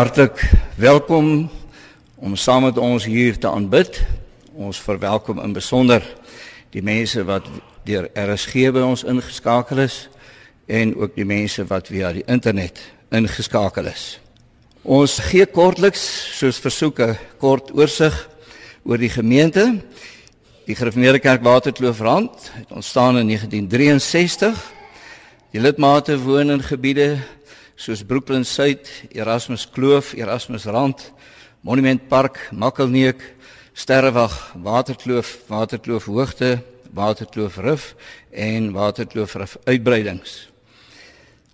Hartlik welkom om saam met ons hier te aanbid. Ons verwelkom in besonder die mense wat deur RSG by ons ingeskakel is en ook die mense wat via die internet ingeskakel is. Ons gee kortliks soos versoek 'n kort oorsig oor die gemeente. Die Gereformeerde Kerk Waterkloofrand het ontstaan in 1963. Die lidmate woon in gebiede soos Brooklyn Suid, Erasmus Kloof, Erasmus Rand, Monument Park, Makkelneek, Sterrewag, Waterkloof, Waterkloof Hoogte, Waterkloof Rif en Waterkloof Rif uitbreidings.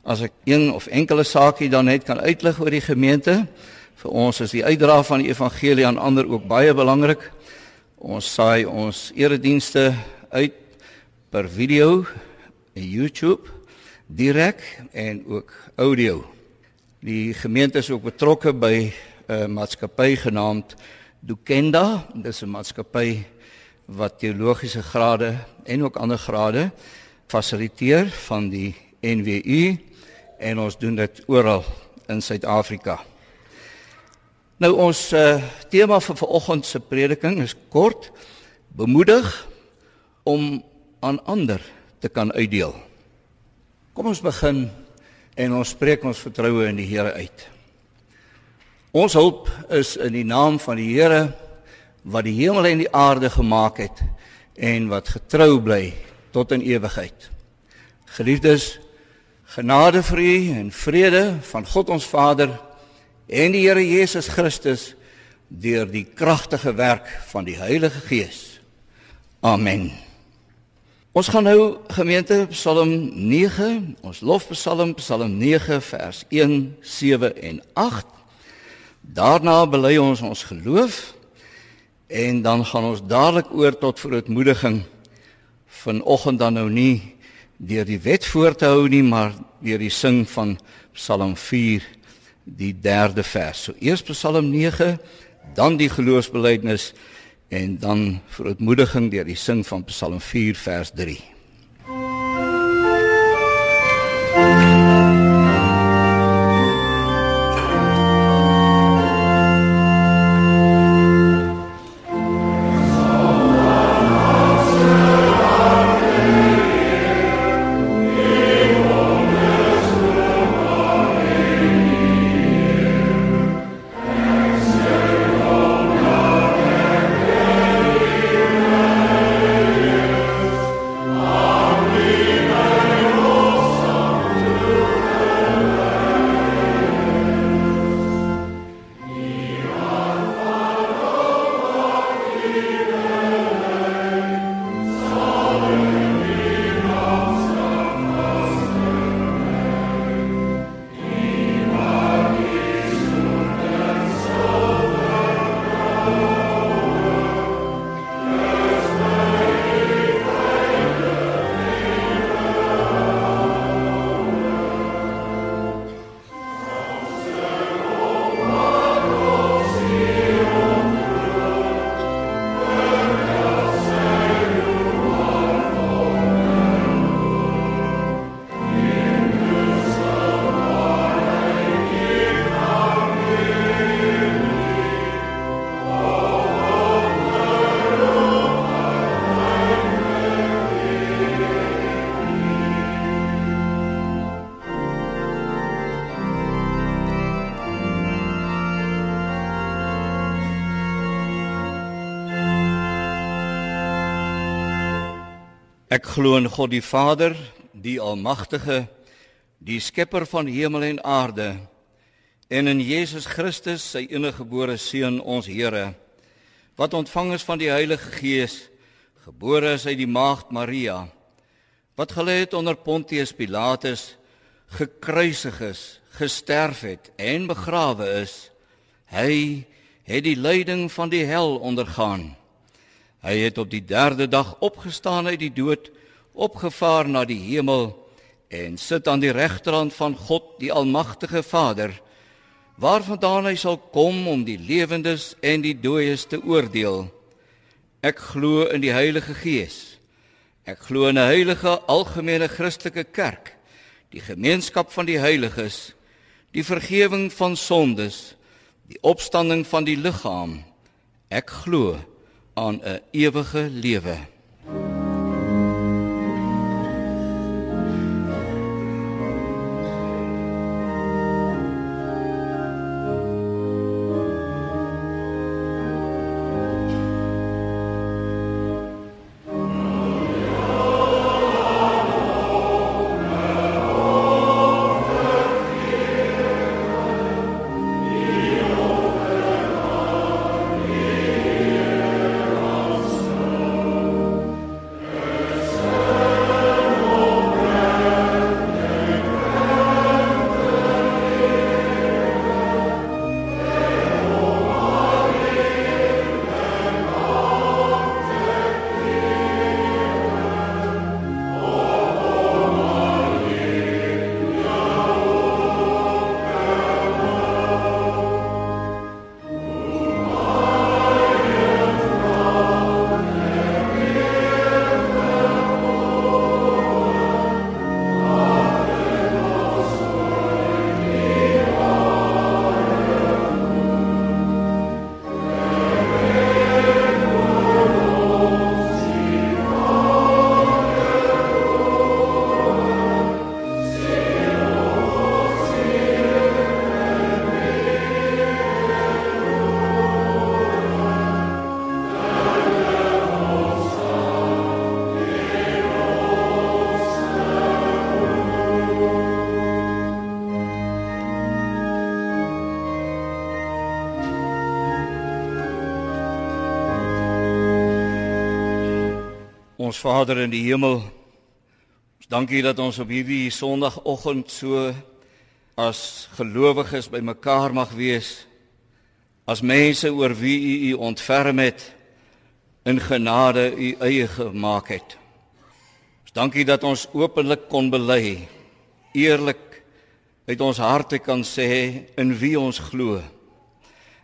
As ek een of enkele saakie dan net kan uitlig oor die gemeente, vir ons is die uitdra van die evangelie aan ander ook baie belangrik. Ons saai ons eredienste uit per video en YouTube direk en ook audio. Die gemeente is ook betrokke by 'n maatskappy genaamd Dukenda. Dit is 'n maatskappy wat teologiese grade en ook ander grade fasiliteer van die NWU en ons doen dit oral in Suid-Afrika. Nou ons uh, tema vir vanoggend se prediking is kort bemoedig om aan ander te kan uitdeel. Kom ons begin en ons spreek ons vertroue in die Here uit. Ons hulp is in die naam van die Here wat die hemel en die aarde gemaak het en wat getrou bly tot in ewigheid. Geliefdes, genade vir u en vrede van God ons Vader en die Here Jesus Christus deur die kragtige werk van die Heilige Gees. Amen. Ons gaan nou gemeente Psalm 9, ons lofpsalm Psalm 9 vers 1, 7 en 8. Daarna bely ons ons geloof en dan gaan ons dadelik oor tot verootmoediging vanoggend dan nou nie deur die wet voor te hou nie, maar deur die sing van Psalm 4 die derde vers. So eers Psalm 9, dan die geloofsbelijdenis en dan verootmoediging deur die sing van Psalm 4 vers 3. Ek glo in God die Vader, die Almagtige, die Skepper van hemel en aarde, en in Jesus Christus, sy eniggebore seun, ons Here, wat ontvang is van die Heilige Gees, gebore is uit die maagd Maria, wat gelê het onder Pontius Pilatus, gekruisig is, gesterf het en begrawe is. Hy het die lyding van die hel ondergaan Hy het op die 3de dag opgestaan uit die dood, opgevaar na die hemel en sit aan die regterhand van God, die almagtige Vader, waarvandaan hy sal kom om die lewendes en die dooies te oordeel. Ek glo in die Heilige Gees. Ek glo in 'n heilige algemene Christelike kerk, die gemeenskap van die heiliges, die vergifnis van sondes, die opstanding van die liggaam. Ek glo aan 'n ewige lewe. Ons Vader in die hemel, ons dankie dat ons op hierdie Sondagoggend so as gelowiges bymekaar mag wees as mense oor wie U U ontferm het in genade U eie gemaak het. Ons dankie dat ons openlik kon bely, eerlik uit ons harte kan sê in wie ons glo.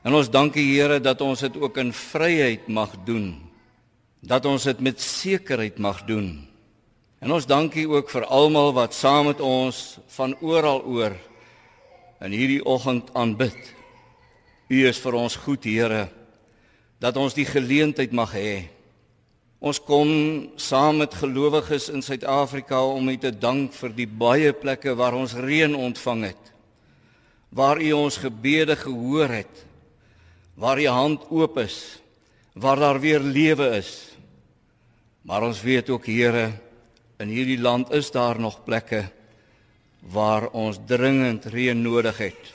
En ons dankie Here dat ons dit ook in vryheid mag doen dat ons dit met sekerheid mag doen. En ons dankie ook vir almal wat saam met ons van oral oor in hierdie oggend aanbid. U is vir ons goed, Here, dat ons die geleentheid mag hê. Ons kom saam met gelowiges in Suid-Afrika om U te dank vir die baie plekke waar ons reën ontvang het. Waar U ons gebede gehoor het. Waar U hand oop is. Waar daar weer lewe is Maar ons weet ook Here, in hierdie land is daar nog plekke waar ons dringend reën nodig het.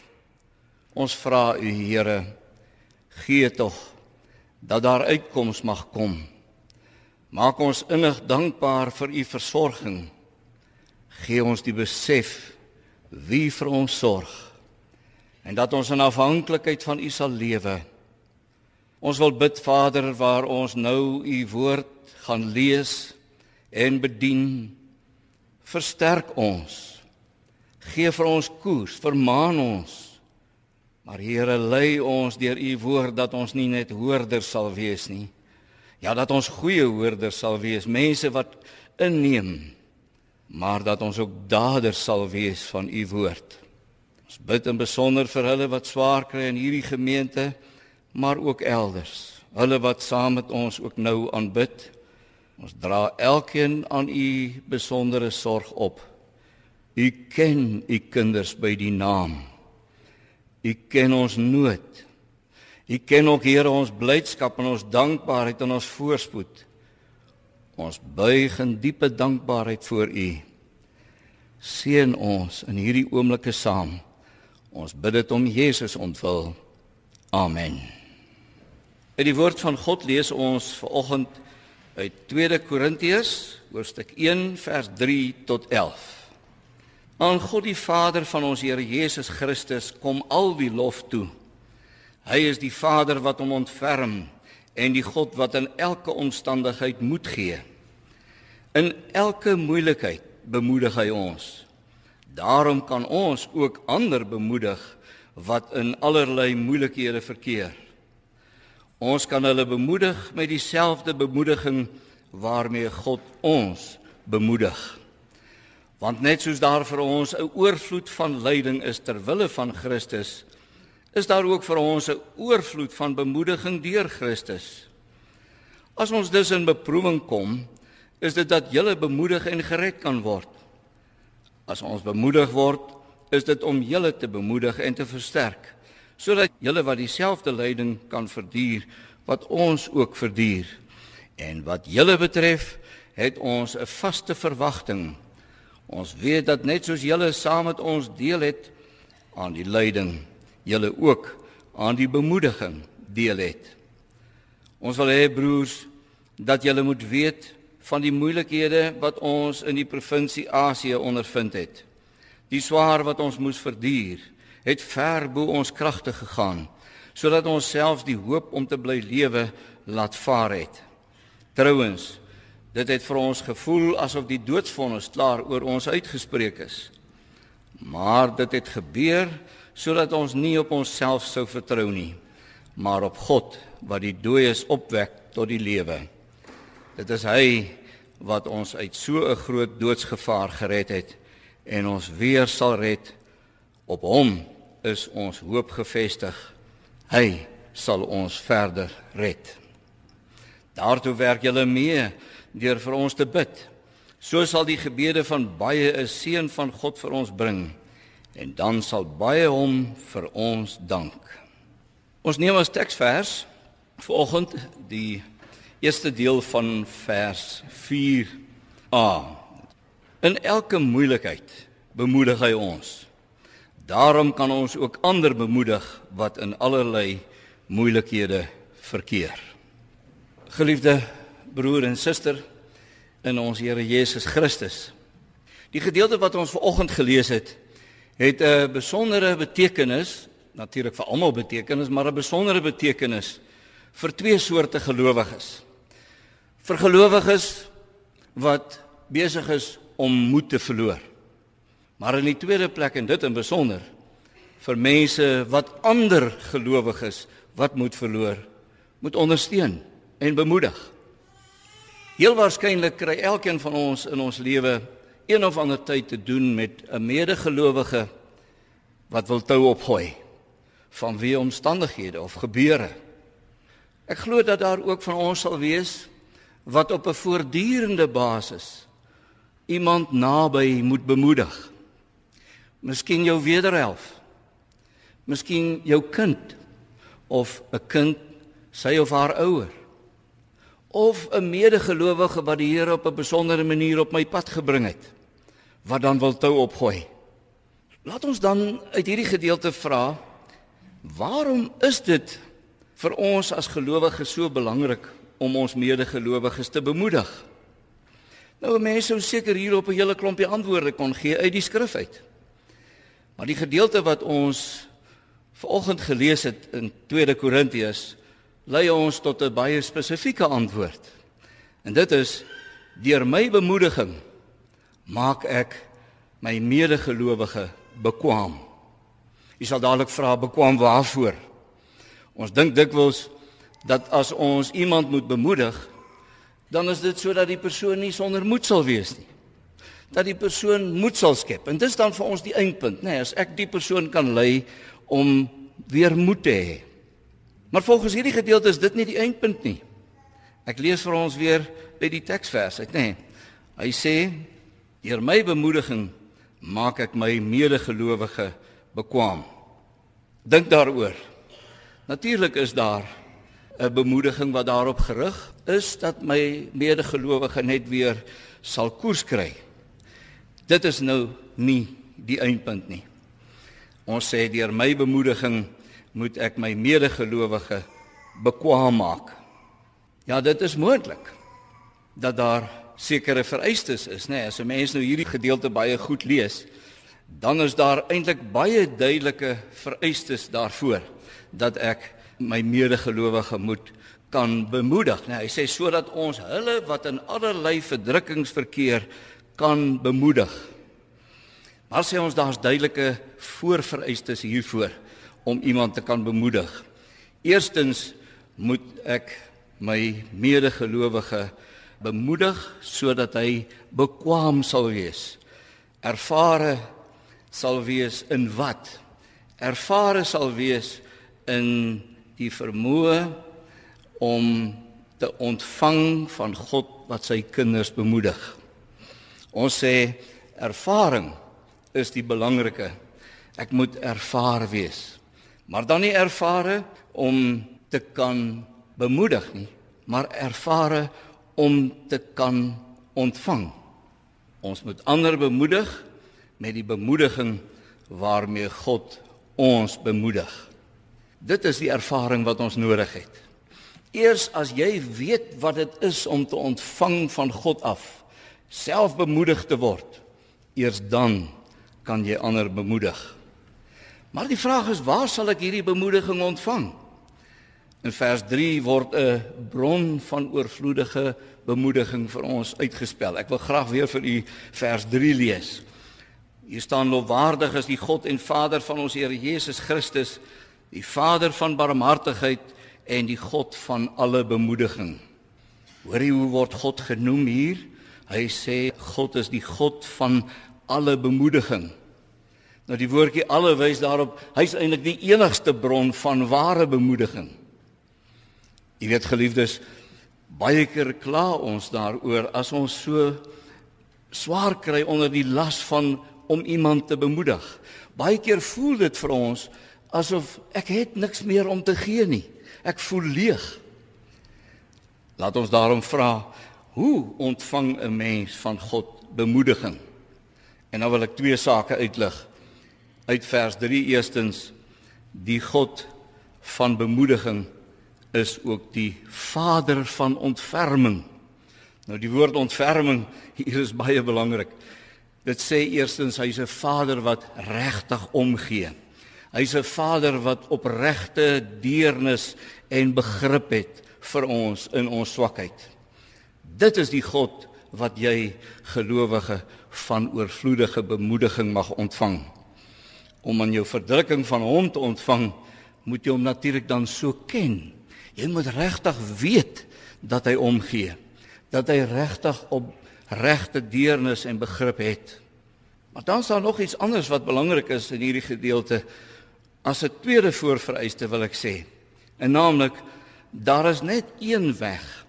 Ons vra U Here, gee tog dat daar uitkoms mag kom. Maak ons innig dankbaar vir U versorging. Gee ons die besef wie vir ons sorg en dat ons in afhanklikheid van U sal lewe. Ons wil bid Vader waar ons nou U woord gaan lees en bedien. Versterk ons. Gee vir ons koers vermaan ons. Maar Here lei ons deur u woord dat ons nie net hoorders sal wees nie. Ja dat ons goeie hoorders sal wees mense wat inneem maar dat ons ook daders sal wees van u woord. Ons bid in besonder vir hulle wat swaar kry in hierdie gemeente maar ook elders. Hulle wat saam met ons ook nou aanbid Ons dra elkeen aan u besondere sorg op. U ken u kinders by die naam. U ken ons nood. U ken ook Here ons blydskap en ons dankbaarheid en ons voorspoed. Ons buig in diepe dankbaarheid voor u. Seën ons in hierdie oomblikke saam. Ons bid dit om Jesus ontwil. Amen. In die woord van God lees ons vanoggend uit 2 Korintiërs hoofstuk 1 vers 3 tot 11. Aan God die Vader van ons Here Jesus Christus kom al die lof toe. Hy is die Vader wat hom ontferm en die God wat in elke omstandigheid moed gee. In elke moeilikheid bemoedig hy ons. Daarom kan ons ook ander bemoedig wat in allerlei moeilikhede verkeer. Ons kan hulle bemoedig met dieselfde bemoediging waarmee God ons bemoedig. Want net soos daar vir ons 'n oorvloed van lyding is ter wille van Christus, is daar ook vir ons 'n oorvloed van bemoediging deur Christus. As ons dus in beproewing kom, is dit dat julle bemoedig en gered kan word. As ons bemoedig word, is dit om julle te bemoedig en te versterk, sodat julle wat dieselfde lyding kan verduur wat ons ook verduur. En wat julle betref, het ons 'n vaste verwagting. Ons weet dat net soos julle saam met ons deel het aan die lyding, julle ook aan die bemoediging deel het. Ons wil hê broers dat julle moet weet van die moeilikhede wat ons in die provinsie Asië ondervind het. Die swaar wat ons moes verduur, het ver bo ons kragte gegaan, sodat ons selfs die hoop om te bly lewe laat vaar het. Trouwens, dit het vir ons gevoel asof die doodsvonnis klaar oor ons uitgespreek is. Maar dit het gebeur sodat ons nie op onsself sou vertrou nie, maar op God wat die dooies opwek tot die lewe. Dit is hy wat ons uit so 'n groot doodsgevaar gered het en ons weer sal red. Op hom is ons hoop gefestig. Hy sal ons verder red. Daartoe werk julle mee deur vir ons te bid. So sal die gebede van baie 'n seën van God vir ons bring en dan sal baie hom vir ons dank. Ons neem as teksvers vanoggend die Eerste deel van vers 4a. In elke moeilikheid bemoedig hy ons. Daarom kan ons ook ander bemoedig wat in allerlei moeilikhede verkeer. Geliefde broer en suster in ons Here Jesus Christus. Die gedeelte wat ons vanoggend gelees het, het 'n besondere betekenis, natuurlik vir almal betekenis, maar 'n besondere betekenis vir twee soorte gelowiges vir gelowiges wat besig is om moed te verloor. Maar in die tweede plek en dit in besonder vir mense wat ander gelowiges wat moed verloor, moet ondersteun en bemoedig. Heel waarskynlik kry elkeen van ons in ons lewe een of ander tyd te doen met 'n medegelowige wat wil tou opgooi van wie omstandighede of gebeure. Ek glo dat daar ook van ons sal wees wat op 'n voortdurende basis iemand naby moet bemoedig. Miskien jou wederhelf. Miskien jou kind of 'n kind sy of haar ouer. Of 'n medegelowige wat die Here op 'n besondere manier op my pad gebring het wat dan wil tou opgooi. Laat ons dan uit hierdie gedeelte vra waarom is dit vir ons as gelowiges so belangrik om ons medegelowiges te bemoedig. Nou mense sou seker hier op 'n hele klompie antwoorde kon gee uit die skrif uit. Maar die gedeelte wat ons vanoggend gelees het in 2 Korintiërs lei ons tot 'n baie spesifieke antwoord. En dit is deur my bemoediging maak ek my medegelowige bekwam. Jy sal dadelik vra bekwam waarvoor? Ons dink dikwels dat as ons iemand moet bemoedig, dan is dit sodat die persoon nie sonder moed sal wees nie. Dat die persoon moed sal skep. En dis dan vir ons die eindpunt, nê, nee, as ek die persoon kan lei om weer moed te hê. Maar volgens hierdie gedeelte is dit nie die eindpunt nie. Ek lees vir ons weer by die teksvers uit, nê. Nee. Hy sê: "Deur my bemoediging maak ek my medegelowige bekwam." Dink daaroor. Natuurlik is daar 'n bemoediging wat daarop gerig is dat my medegelowige net weer sal koers kry. Dit is nou nie die eindpunt nie. Ons sê deur my bemoediging moet ek my medegelowige bekwam maak. Ja, dit is moontlik dat daar sekere vereistes is, nê? Nee, as 'n mens nou hierdie gedeelte baie goed lees, dan is daar eintlik baie duidelike vereistes daarvoor dat ek my medegelowige moet kan bemoedig. Nou hy sê sodat ons hulle wat in allerlei verdrukkings verkeer kan bemoedig. Maar sê ons daar's duidelike voorvereistes hiervoor om iemand te kan bemoedig. Eerstens moet ek my medegelowige bemoedig sodat hy bekwam sal wees. Ervare sal wees in wat? Ervare sal wees in die vermoë om te ontvang van God wat sy kinders bemoedig. Ons sê ervaring is die belangrike. Ek moet ervaar wees. Maar dan nie ervare om te kan bemoedig nie, maar ervare om te kan ontvang. Ons moet ander bemoedig met die bemoediging waarmee God ons bemoedig. Dit is die ervaring wat ons nodig het. Eers as jy weet wat dit is om te ontvang van God af, self bemoedig te word, eers dan kan jy ander bemoedig. Maar die vraag is waar sal ek hierdie bemoediging ontvang? In vers 3 word 'n bron van oorvloedige bemoediging vir ons uitgespel. Ek wil graag weer vir u vers 3 lees. Hier staan lofwaardig is die God en Vader van ons Here Jesus Christus, die Vader van barmhartigheid en die God van alle bemoediging. Hoor jy hoe word God genoem hier? Hy sê God is die God van alle bemoediging. Nou die woordjie alle wys daarop, hy's eintlik die enigste bron van ware bemoediging. Jy weet geliefdes, baie keer kla ons daaroor as ons so swaar kry onder die las van om iemand te bemoedig. Baie keer voel dit vir ons asof ek het niks meer om te gee nie. Ek voel leeg. Laat ons daarom vra, hoe ontvang 'n mens van God bemoediging? En nou wil ek twee sake uitlig. Uit vers 3 eerstens die God van bemoediging is ook die vader van ontferming. Nou die woord ontferming hier is baie belangrik. Dit sê eerstens hy's 'n vader wat regtig omgee. Hy's 'n vader wat opregte deernis en begrip het vir ons in ons swakheid. Dit is die God wat jy gelowige van oorvloedige bemoediging mag ontvang. Om aan jou verdrukking van hom te ontvang, moet jy hom natuurlik dan so ken Jy moet regtig weet dat hy omgee. Dat hy regtig op regte deernis en begrip het. Maar dan is daar nog iets anders wat belangrik is in hierdie gedeelte. As 'n tweede voorvereiste wil ek sê. En naamlik daar is net een weg,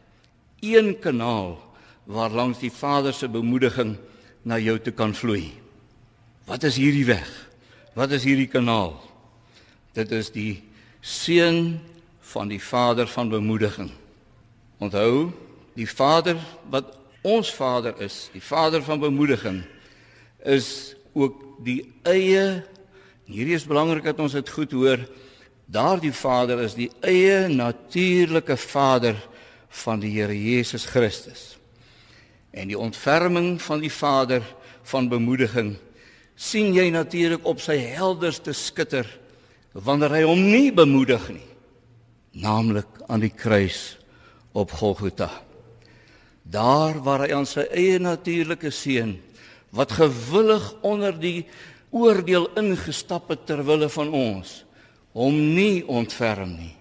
een kanaal waar langs die Vader se bemoediging na jou toe kan vloei. Wat is hierdie weg? Wat is hierdie kanaal? Dit is die seun van die Vader van bemoediging. Onthou, die Vader wat ons Vader is, die Vader van bemoediging is ook die eie hierdie is belangrik dat ons dit goed hoor. Daardie Vader is die eie natuurlike Vader van die Here Jesus Christus. En die ontferming van die Vader van bemoediging sien jy natuurlik op sy helderste skitter wanneer hy hom nie bemoedig nie naamlik aan die kruis op Golgotha. Daar waar hy aan sy eie natuurlike seun wat gewillig onder die oordeel ingestap het ter wille van ons hom nie ontferm nie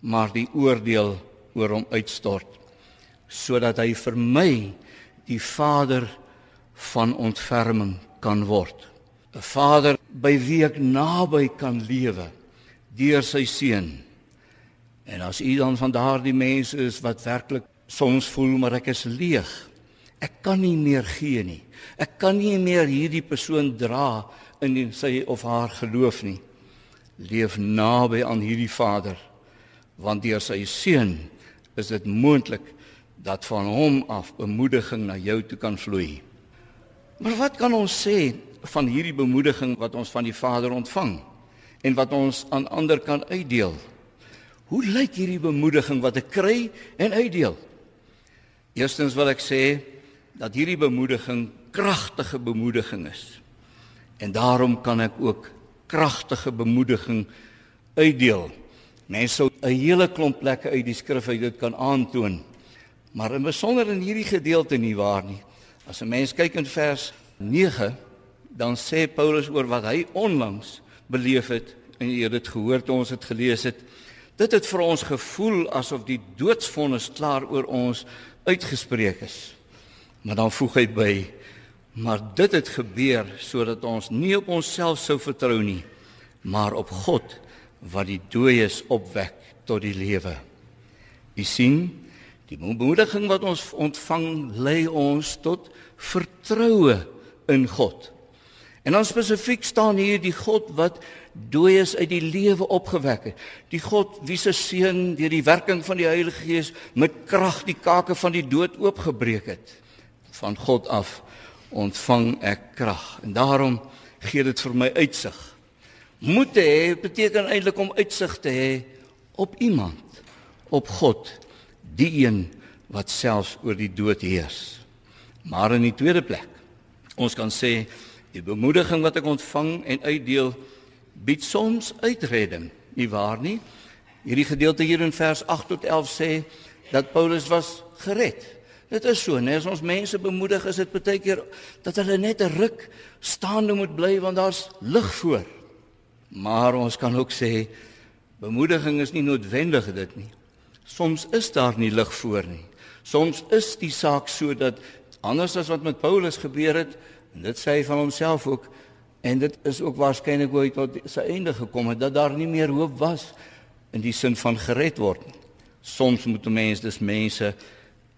maar die oordeel oor hom uitstort sodat hy vir my die vader van ontferming kan word 'n vader by wie ek naby kan lewe deur sy seun En as u dan van daardie mense is wat werklik soms voel maar ek is leeg. Ek kan nie meer gee nie. Ek kan nie meer hierdie persoon dra in sy of haar geloof nie. Leef naby aan hierdie Vader want deur sy seun is dit moontlik dat van hom af bemoediging na jou toe kan vloei. Maar wat kan ons sê van hierdie bemoediging wat ons van die Vader ontvang en wat ons aan ander kan uitdeel? Hoe lyk hierdie bemoediging wat ek kry en uitdeel? Eerstens wil ek sê dat hierdie bemoediging kragtige bemoediging is. En daarom kan ek ook kragtige bemoediging uitdeel. Mense sou 'n hele klomp plekke uit die skrif uit dit kan aantoon. Maar in besonder in hierdie gedeelte nie waar nie. As 'n mens kyk in vers 9, dan sê Paulus oor wat hy onlangs beleef het en jy het dit gehoor toe ons dit gelees het. Dit het vir ons gevoel asof die doodsvonnis klaar oor ons uitgespreek is. Maar dan voeg hy by: Maar dit het gebeur sodat ons nie op onsself sou vertrou nie, maar op God wat die dooies opwek tot die lewe. U sien, die bemoediging wat ons ontvang lei ons tot vertroue in God. En dan spesifiek staan hier die God wat dooies uit die lewe opgewek het. Die God wie se seun deur die werking van die Heilige Gees met krag die kake van die dood oopgebreek het. Van God af ontvang ek krag en daarom gee dit vir my uitsig. Moet hê beteken eintlik om uitsig te hê op iemand, op God, die een wat selfs oor die dood heers. Maar in die tweede plek, ons kan sê die bemoediging wat ek ontvang en uitdeel bied soms uitredding, nie waar nie? Hierdie gedeelte hier in vers 8 tot 11 sê dat Paulus was gered. Dit is so, né? As ons mense bemoedig, is dit baie keer dat hulle net 'n ruk staande moet bly want daar's lig voor. Maar ons kan ook sê bemoediging is nie noodwendig dit nie. Soms is daar nie lig voor nie. Soms is die saak so dat anders as wat met Paulus gebeur het, en dit sê hy van homself ook, en dit is ook waarskynlik hoe hy tot sy einde gekom het dat daar nie meer hoop was in die sin van gered word nie. Soms moet 'n mens dus mense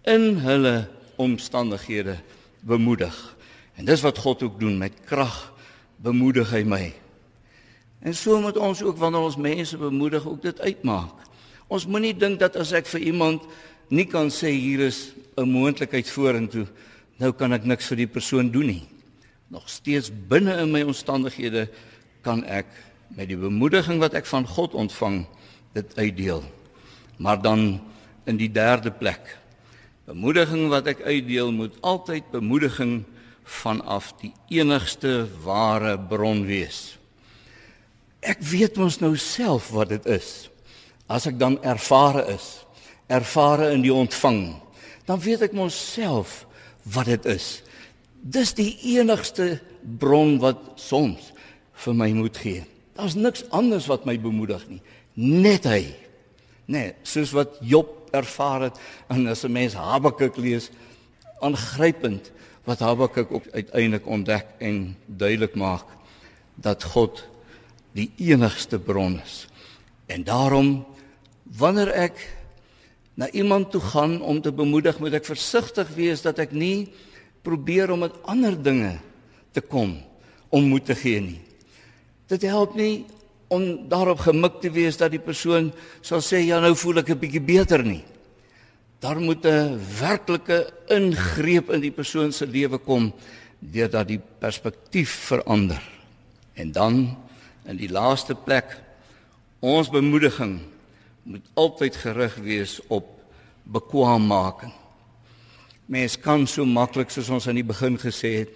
in hulle omstandighede bemoedig. En dis wat God ook doen met krag bemoedig hy my. En so moet ons ook wanneer ons mense bemoedig ook dit uitmaak. Ons moenie dink dat as ek vir iemand nie kan sê hier is 'n moontlikheid vorentoe, nou kan ek niks vir die persoon doen nie. Nog steeds binne in my omstandighede kan ek met die bemoediging wat ek van God ontvang dit uitdeel. Maar dan in die derde plek Bemoediging wat ek uitdeel moet altyd bemoediging vanaf die enigste ware bron wees. Ek weet mos nou self wat dit is. As ek dan ervare is, ervare in die ontvang, dan weet ek mos self wat dit is. Dis die enigste bron wat soms vir my moet gee. Daar's niks anders wat my bemoedig nie, net hy. Nee, soos wat Job ervaar het en as 'n mens Habakuk lees, aangrypend wat Habakuk ook uiteindelik ontdek en duidelik maak dat God die enigste bron is. En daarom wanneer ek na iemand toe gaan om te bemoedig, moet ek versigtig wees dat ek nie probeer om met ander dinge te kom om moed te gee nie. Dit help nie om daarop gemik te wees dat die persoon sal sê ja nou voel ek 'n bietjie beter nie. Daar moet 'n werklike ingreep in die persoon se lewe kom deurdat die perspektief verander. En dan in die laaste plek ons bemoediging moet altyd gerig wees op bekwaammaking. Mens kan so maklik soos ons aan die begin gesê het,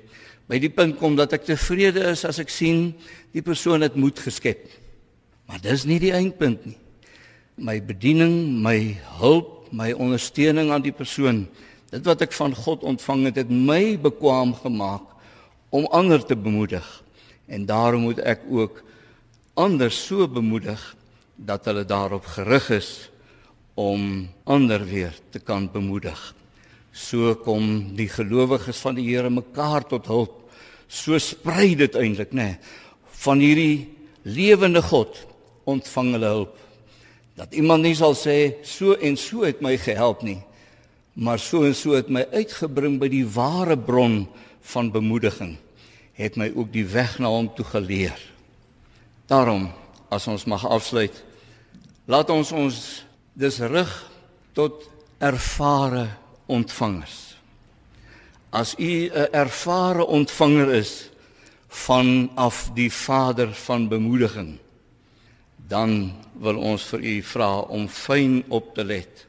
by die punt kom dat ek tevrede is as ek sien die persoon het moed geskep. Maar dis nie die eindpunt nie. My bediening, my hulp, my ondersteuning aan die persoon, dit wat ek van God ontvang het, het my bekwam gemaak om ander te bemoedig. En daarom moet ek ook ander so bemoedig dat hulle daarop gerig is om ander weer te kan bemoedig. So kom die gelowiges van die Here mekaar tot hulp. So sprei dit eintlik, nê, nee, van hierdie lewende God ontvang hulle hulp. Dat iemand nie sal sê so en so het my gehelp nie, maar so en so het my uitgebring by die ware bron van bemoediging. Het my ook die weg na hom toe geleer. Daarom, as ons mag afsluit, laat ons ons dis rig tot ervare ontvangers. As u 'n ervare ontvanger is vanaf die Vader van bemoediging, dan wil ons vir u vra om fyn op te let.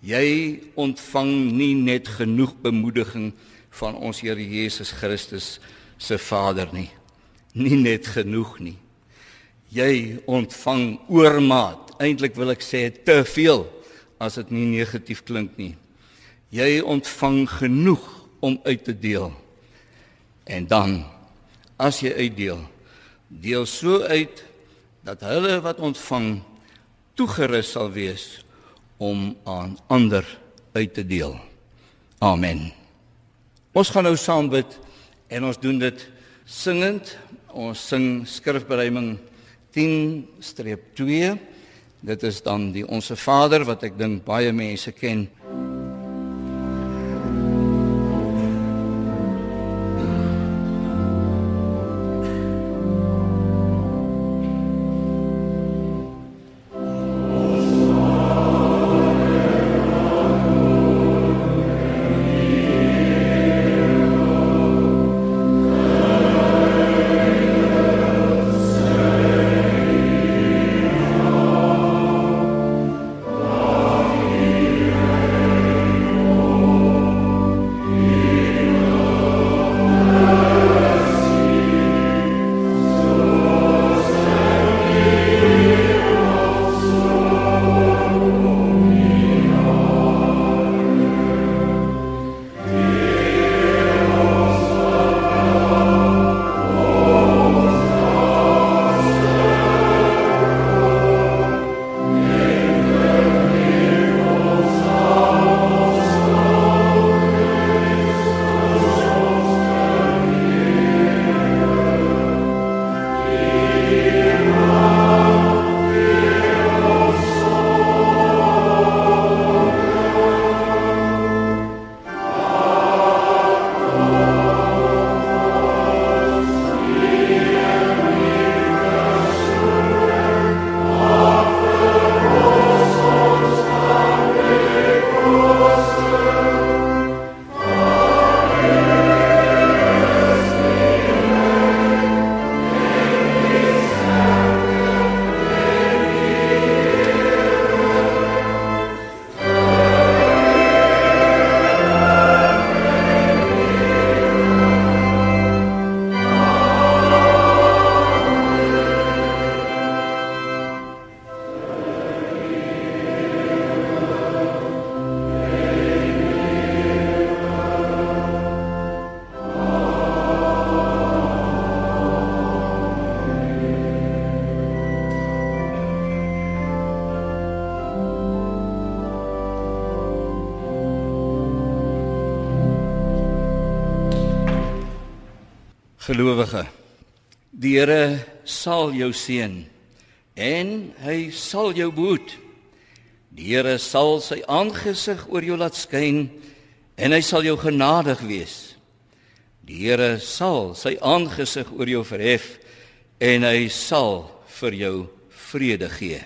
Jy ontvang nie net genoeg bemoediging van ons Here Jesus Christus se Vader nie. Nie net genoeg nie. Jy ontvang oormaat. Eintlik wil ek sê te veel as dit nie negatief klink nie. Jy ontvang genoeg om uit te deel. En dan as jy uitdeel, deel so uit dat hulle wat ontvang toegerus sal wees om aan ander uit te deel. Amen. Ons gaan nou saam bid En ons doen dit singend. Ons sing skrifbereiming 10-2. Dit is dan die Onse Vader wat ek dink baie mense ken. Gelowige, die Here sal jou seën en hy sal jou behoed. Die Here sal sy aangesig oor jou laat skyn en hy sal jou genadig wees. Die Here sal sy aangesig oor jou verhef en hy sal vir jou vrede gee.